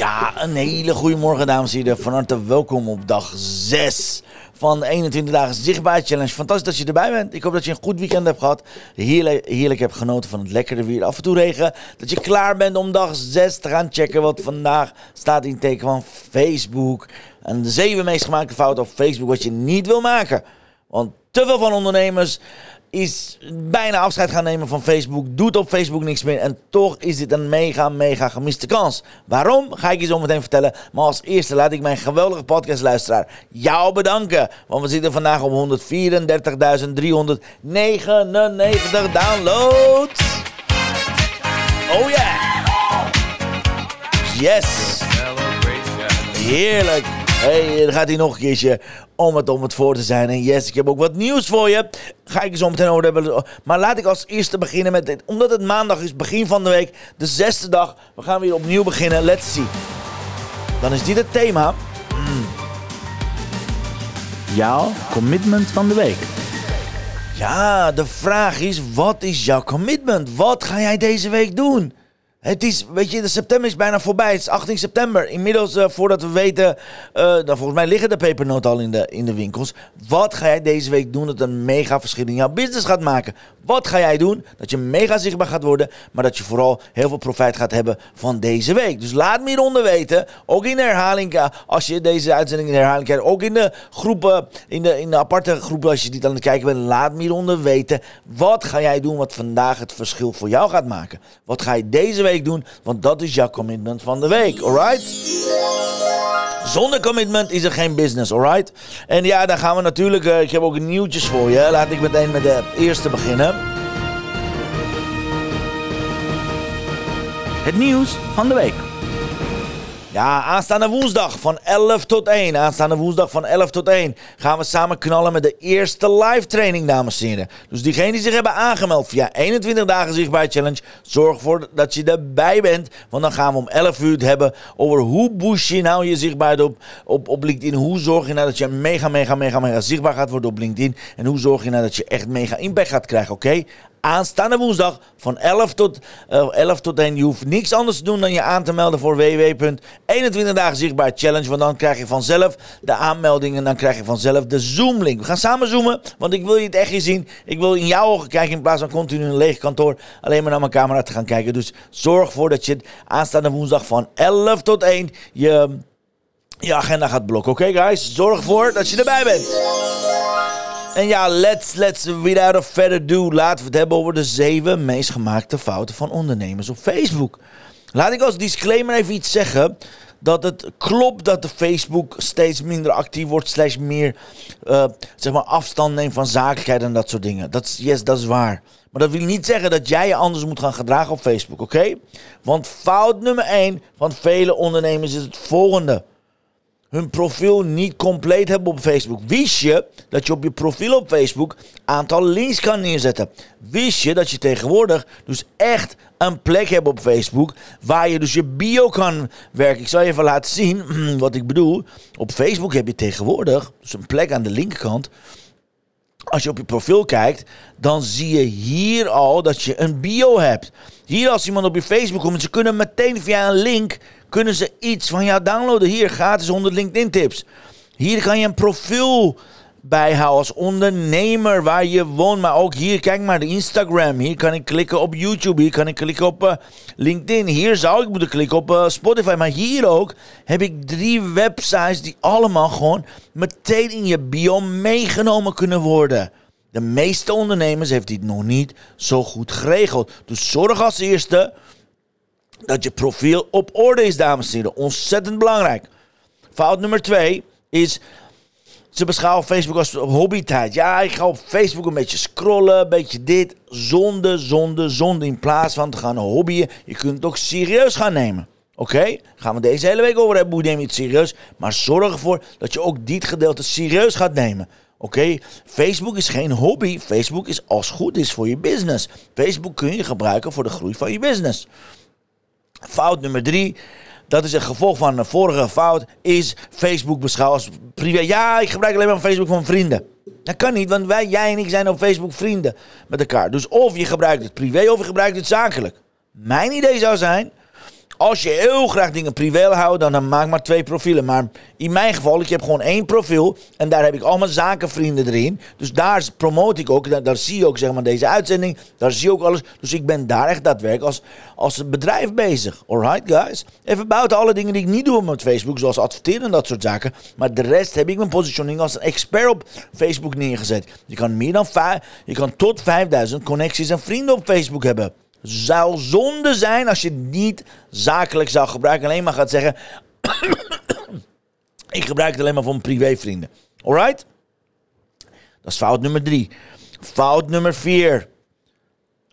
Ja, een hele goede morgen dames en heren. Van harte welkom op dag 6 van de 21 dagen zichtbaar challenge. Fantastisch dat je erbij bent. Ik hoop dat je een goed weekend hebt gehad. Heerlijk, heerlijk hebt genoten van het lekkere weer. Af en toe regen. Dat je klaar bent om dag 6 te gaan checken. Wat vandaag staat in teken van Facebook. En de zeven meest gemaakte fouten op Facebook wat je niet wil maken. Want te veel van ondernemers is bijna afscheid gaan nemen van Facebook. Doet op Facebook niks meer. En toch is dit een mega, mega gemiste kans. Waarom? Ga ik je zo meteen vertellen. Maar als eerste laat ik mijn geweldige podcastluisteraar jou bedanken. Want we zitten vandaag op 134.399 downloads. Oh yeah! Yes! Heerlijk! Hey, dan gaat hij nog een keertje om het om het voor te zijn. En yes, ik heb ook wat nieuws voor je. Ga ik je zo meteen over hebben. Maar laat ik als eerste beginnen met dit. Omdat het maandag is, begin van de week, de zesde dag. We gaan weer opnieuw beginnen. Let's see. Dan is dit het thema. Mm. Jouw commitment van de week. Ja, de vraag is: wat is jouw commitment? Wat ga jij deze week doen? Het is, weet je, de september is bijna voorbij. Het is 18 september. Inmiddels, uh, voordat we weten, uh, volgens mij liggen de pepernoten al in de, in de winkels. Wat ga jij deze week doen dat een mega verschil in jouw business gaat maken? Wat ga jij doen dat je mega zichtbaar gaat worden, maar dat je vooral heel veel profijt gaat hebben van deze week? Dus laat me hieronder weten, ook in de herhaling, als je deze uitzending in herhaling krijgt, ook in de groepen, in de, in de aparte groepen als je niet aan het kijken bent, laat me hieronder weten. Wat ga jij doen wat vandaag het verschil voor jou gaat maken? Wat ga je deze week doen, want dat is jouw commitment van de week, alright? Zonder commitment is er geen business, alright? En ja, dan gaan we natuurlijk, uh, ik heb ook nieuwtjes voor je. Laat ik meteen met de eerste beginnen. Het nieuws van de week. Ja, aanstaande woensdag van 11 tot 1. Aanstaande woensdag van 11 tot 1 gaan we samen knallen met de eerste live training, dames en heren. Dus diegenen die zich hebben aangemeld via 21 dagen zichtbaar challenge, zorg ervoor dat je erbij bent. Want dan gaan we om 11 uur het hebben over hoe boost je nou je zichtbaarheid op, op, op LinkedIn. Hoe zorg je nou dat je mega, mega, mega, mega zichtbaar gaat worden op LinkedIn. En hoe zorg je nou dat je echt mega impact gaat krijgen, oké? aanstaande woensdag van 11 tot, uh, 11 tot 1. Je hoeft niks anders te doen dan je aan te melden voor www.21 dagen zichtbaar challenge. Dan krijg je vanzelf de aanmeldingen en dan krijg je vanzelf de Zoom link. We gaan samen zoomen, want ik wil je het echt eens zien. Ik wil in jouw ogen kijken in plaats van continu een leeg kantoor alleen maar naar mijn camera te gaan kijken. Dus zorg ervoor dat je aanstaande woensdag van 11 tot 1 je, je agenda gaat blokken. Oké guys, zorg ervoor dat je erbij bent. En ja, let's, let's, without further ado, laten we het hebben over de zeven meest gemaakte fouten van ondernemers op Facebook. Laat ik als disclaimer even iets zeggen. Dat het klopt dat de Facebook steeds minder actief wordt, slash meer uh, zeg maar afstand neemt van zakelijkheid en dat soort dingen. Dat is, yes, dat is waar. Maar dat wil niet zeggen dat jij je anders moet gaan gedragen op Facebook, oké? Want fout nummer 1 van vele ondernemers is het volgende hun profiel niet compleet hebben op Facebook. Wist je dat je op je profiel op Facebook aantal links kan neerzetten? Wist je dat je tegenwoordig dus echt een plek hebt op Facebook waar je dus je bio kan werken? Ik zal je even laten zien wat ik bedoel. Op Facebook heb je tegenwoordig dus een plek aan de linkerkant. Als je op je profiel kijkt, dan zie je hier al dat je een bio hebt. Hier als iemand op je Facebook komt, ze kunnen meteen via een link kunnen ze iets van jou downloaden. Hier, gratis 100 LinkedIn tips. Hier kan je een profiel bijhouden als ondernemer waar je woont. Maar ook hier, kijk maar, de Instagram. Hier kan ik klikken op YouTube. Hier kan ik klikken op uh, LinkedIn. Hier zou ik moeten klikken op uh, Spotify. Maar hier ook heb ik drie websites die allemaal gewoon meteen in je bio meegenomen kunnen worden. De meeste ondernemers heeft dit nog niet zo goed geregeld. Dus zorg als eerste dat je profiel op orde is, dames en heren. Ontzettend belangrijk. Fout nummer twee is Ze beschouwen Facebook als hobbytijd. Ja, ik ga op Facebook een beetje scrollen, een beetje dit. Zonde, zonde, zonde. In plaats van te gaan hobbyen, je kunt het ook serieus gaan nemen. Oké? Gaan we deze hele week over hebben. Hoe neem je het serieus? Maar zorg ervoor dat je ook dit gedeelte serieus gaat nemen. Oké, Facebook is geen hobby. Facebook is als goed is voor je business. Facebook kun je gebruiken voor de groei van je business. Fout nummer drie. Dat is een gevolg van een vorige fout. Is Facebook beschouwen als privé. Ja, ik gebruik alleen maar Facebook van vrienden. Dat kan niet, want wij, jij en ik zijn op Facebook vrienden met elkaar. Dus of je gebruikt het privé of je gebruikt het zakelijk. Mijn idee zou zijn als je heel graag dingen privé houdt, dan, dan maak maar twee profielen. Maar in mijn geval, ik heb gewoon één profiel. En daar heb ik allemaal zakenvrienden erin. Dus daar promote ik ook. Daar, zie je ook zeg maar, deze uitzending. Daar zie je ook alles. Dus ik ben daar echt daadwerkelijk als, als bedrijf bezig. Alright, guys? Even buiten alle dingen die ik niet doe met Facebook. Zoals adverteren en dat soort zaken. Maar de rest heb ik mijn positioning als een expert op Facebook neergezet. Je kan, meer dan je kan tot 5000 connecties en vrienden op Facebook hebben zou zonde zijn als je het niet zakelijk zou gebruiken. Alleen maar gaat zeggen: Ik gebruik het alleen maar voor mijn privévrienden. Alright? Dat is fout nummer drie. Fout nummer vier.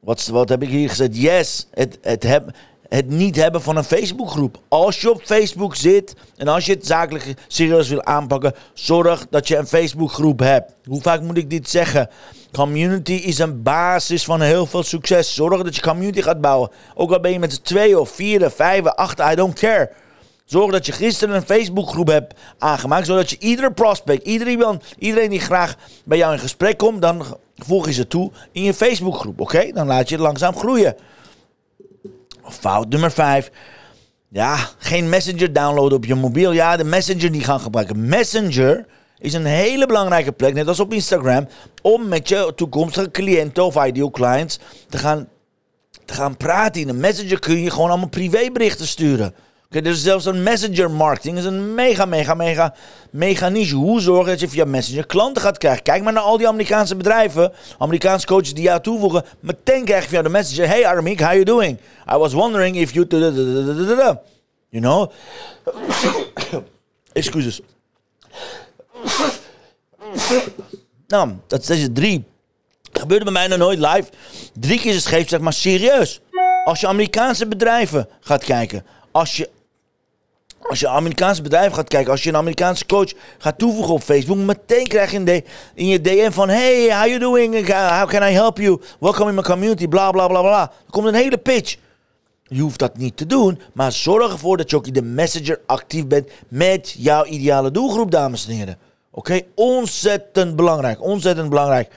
Wat, wat heb ik hier gezet? Yes, het, het, heb, het niet hebben van een Facebookgroep. Als je op Facebook zit en als je het zakelijk serieus wil aanpakken, zorg dat je een Facebookgroep hebt. Hoe vaak moet ik dit zeggen? Community is een basis van heel veel succes. Zorg dat je community gaat bouwen. Ook al ben je met twee of vier, vijf, acht, I don't care. Zorg dat je gisteren een Facebookgroep hebt aangemaakt, zodat je iedere prospect, iedereen, iedereen die graag bij jou in gesprek komt, dan voeg je ze toe in je Facebookgroep. Oké? Dan laat je het langzaam groeien. Fout nummer 5. Ja, geen Messenger downloaden op je mobiel. Ja, de Messenger niet gaan gebruiken. Messenger is een hele belangrijke plek, net als op Instagram, om met je toekomstige cliënten of ideal clients te gaan, te gaan praten. In een Messenger kun je gewoon allemaal privéberichten sturen. Oké, dus zelfs een messenger marketing is een mega, mega, mega, mega niche. Hoe zorgen dat je via messenger klanten gaat krijgen? Kijk maar naar al die Amerikaanse bedrijven, Amerikaanse coaches die jou toevoegen. Meteen krijg je via de messenger, hey Aramik, how you doing? I was wondering if you... You know? Excuses. Nou, dat is drie. Gebeurde bij mij nog nooit live. Drie keer is het geeft, zeg maar serieus. Als je Amerikaanse bedrijven gaat kijken. Als je als je Amerikaanse bedrijf gaat kijken, als je een Amerikaanse coach gaat toevoegen op Facebook, meteen krijg je in, je DM van: Hey, how you doing? How can I help you? Welcome in my community, bla bla bla bla. Er komt een hele pitch. Je hoeft dat niet te doen, maar zorg ervoor dat je ook in de messenger actief bent met jouw ideale doelgroep, dames en heren. Oké, ontzettend belangrijk, ontzettend belangrijk.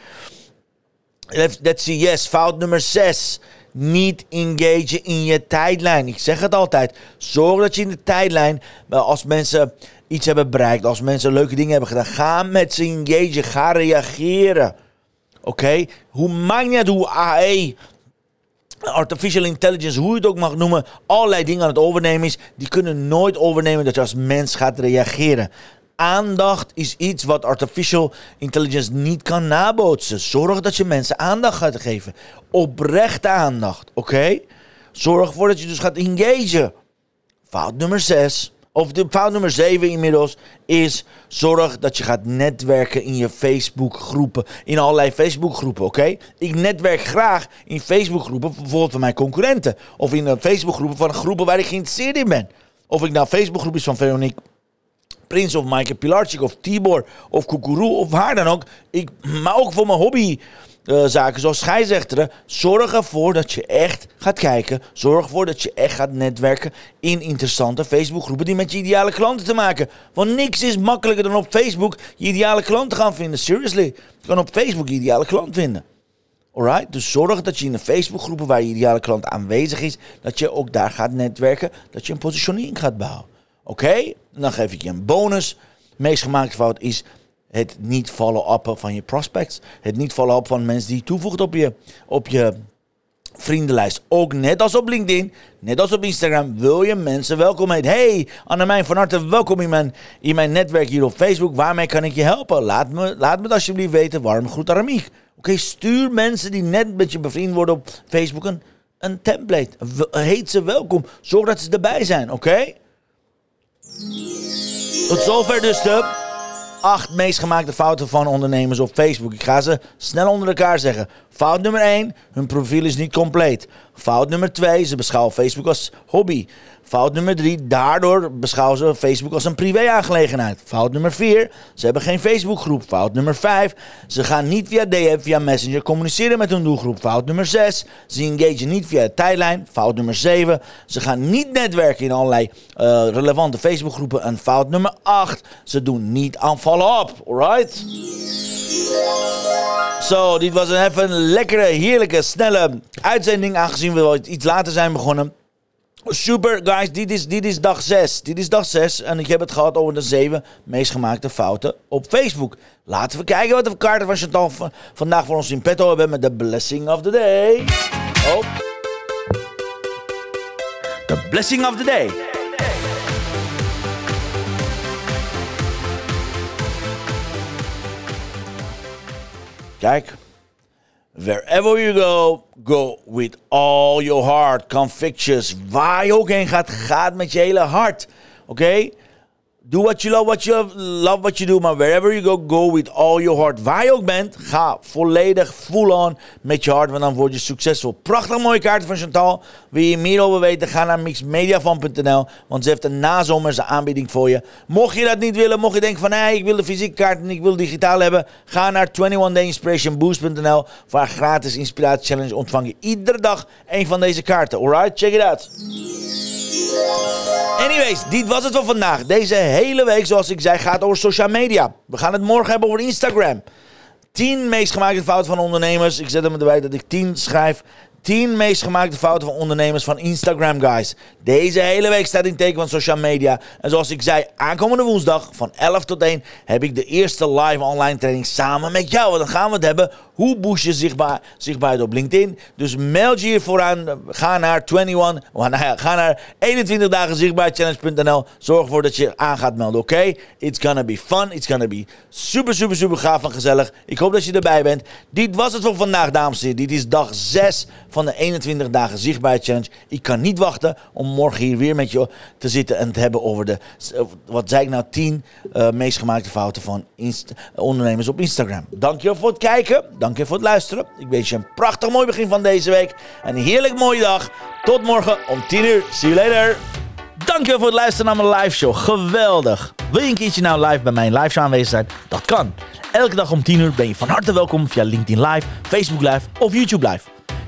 Let's see, yes, fout nummer 6 niet engageren in je tijdlijn. Ik zeg het altijd. Zorg dat je in de tijdlijn, als mensen iets hebben bereikt, als mensen leuke dingen hebben gedaan, ga met ze engageren. Ga reageren. Oké? Hoe maakt niet uit hoe AI, artificial intelligence, hoe je het ook mag noemen, allerlei dingen aan het overnemen is, die kunnen nooit overnemen dat je als mens gaat reageren aandacht is iets wat artificial intelligence niet kan nabootsen. Zorg dat je mensen aandacht gaat geven. Oprechte aandacht, oké? Zorg ervoor dat je dus gaat engageren. Fout nummer 6, of de fout nummer 7 inmiddels, is zorg dat je gaat netwerken in je Facebook-groepen. In allerlei Facebook-groepen, oké? Ik netwerk graag in Facebook-groepen, bijvoorbeeld van mijn concurrenten. Of in Facebook-groepen van groepen waar ik geïnteresseerd in ben. Of ik nou Facebook-groep is van Veronique Prins of Maaike Pilarczyk of Tibor of Kukuru of waar dan ook. Ik, maar ook voor mijn hobbyzaken uh, zoals scheidsrechteren. Zorg ervoor dat je echt gaat kijken. Zorg ervoor dat je echt gaat netwerken in interessante Facebookgroepen die met je ideale klanten te maken. Want niks is makkelijker dan op Facebook je ideale klant te gaan vinden. Seriously. Je kan op Facebook je ideale klant vinden. Alright? Dus zorg dat je in de Facebookgroepen waar je ideale klant aanwezig is, dat je ook daar gaat netwerken, dat je een positionering gaat bouwen. Oké, dan geef ik je een bonus. meest gemaakte fout is het niet follow-up van je prospects. Het niet follow-up van mensen die je toevoegt op je, op je vriendenlijst. Ook net als op LinkedIn, net als op Instagram, wil je mensen welkom heten. Hey, Annemijn van harte welkom in mijn, in mijn netwerk hier op Facebook. Waarmee kan ik je helpen? Laat me, laat me alsjeblieft weten. Warm groet Aramiek. Oké, stuur mensen die net met je bevriend worden op Facebook een, een template. Heet ze welkom. Zorg dat ze erbij zijn, oké? Tot zover dus de acht meest gemaakte fouten van ondernemers op Facebook. Ik ga ze snel onder elkaar zeggen. Fout nummer 1, hun profiel is niet compleet. Fout nummer 2, ze beschouwen Facebook als hobby. Fout nummer 3, daardoor beschouwen ze Facebook als een privé-aangelegenheid. Fout nummer 4, ze hebben geen Facebookgroep. Fout nummer 5, ze gaan niet via DM, via Messenger communiceren met hun doelgroep. Fout nummer 6, ze engagen niet via de tijdlijn. Fout nummer 7, ze gaan niet netwerken in allerlei uh, relevante Facebookgroepen. En fout nummer 8, ze doen niet aan follow-up. Alright? Zo, dit was een even een lekkere, heerlijke, snelle uitzending. Aangezien we wel iets later zijn begonnen. Super, guys. Dit is, dit is dag 6. Dit is dag 6. En ik heb het gehad over de 7 meest gemaakte fouten op Facebook. Laten we kijken wat de kaarten van Chantal vandaag voor ons in petto hebben met de blessing of the day. Oh. The blessing of the day. Kijk. Wherever you go, go with all your heart. Convictions. Waar je ook heen gaat, gaat met je hele hart. Oké? Do what you love, what you love, what you do. Maar wherever you go, go with all your heart. Waar je ook bent, ga volledig full on met je hart, want dan word je succesvol. Prachtig mooie kaarten van Chantal. Wil je meer over weten, ga naar mixmediafan.nl, want ze heeft een nazomerse aanbieding voor je. Mocht je dat niet willen, mocht je denken van, hey, ik wil de fysieke kaart en ik wil digitaal hebben, ga naar 21dayinspirationboost.nl. Voor haar gratis inspiratie challenge ontvang je iedere dag een van deze kaarten. Alright, check it out. Anyways, dit was het voor vandaag. Deze hele week, zoals ik zei, gaat over social media. We gaan het morgen hebben over Instagram. 10 meest gemaakte fouten van ondernemers. Ik zet hem erbij dat ik 10 schrijf. 10 meest gemaakte fouten van ondernemers van Instagram, guys. Deze hele week staat in teken van social media. En zoals ik zei, aankomende woensdag van 11 tot 1 heb ik de eerste live online training samen met jou. Dan gaan we het hebben hoe boost je zichtbaar, zichtbaarheid op LinkedIn. Dus meld je hiervoor aan. Ga naar 21, ga naar 21 dagen zichtbaarchallenge.nl. Zorg ervoor dat je aan gaat melden, oké? It's gonna be fun. It's gonna be super, super, super gaaf en gezellig. Ik hoop dat je erbij bent. Dit was het voor vandaag, dames en heren. Dit is dag 6 van de 21 dagen zichtbaarheid challenge. Ik kan niet wachten om morgen hier weer met je te zitten en te hebben over de, wat zei ik nou, 10 uh, meest gemaakte fouten van ondernemers op Instagram. Dankjewel voor het kijken. Dankjewel voor het luisteren. Ik wens je een prachtig mooi begin van deze week. En een heerlijk mooie dag. Tot morgen om 10 uur. See you later. Dankjewel voor het luisteren naar mijn live show. Geweldig. Wil je een keertje nou live bij mijn live show aanwezig zijn? Dat kan. Elke dag om 10 uur ben je van harte welkom via LinkedIn Live, Facebook Live of YouTube Live.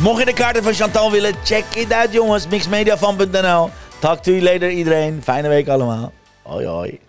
Mocht je de kaarten van Chantal willen, check it out jongens. Mixmediafan.nl Talk to you later iedereen. Fijne week allemaal. Hoi hoi.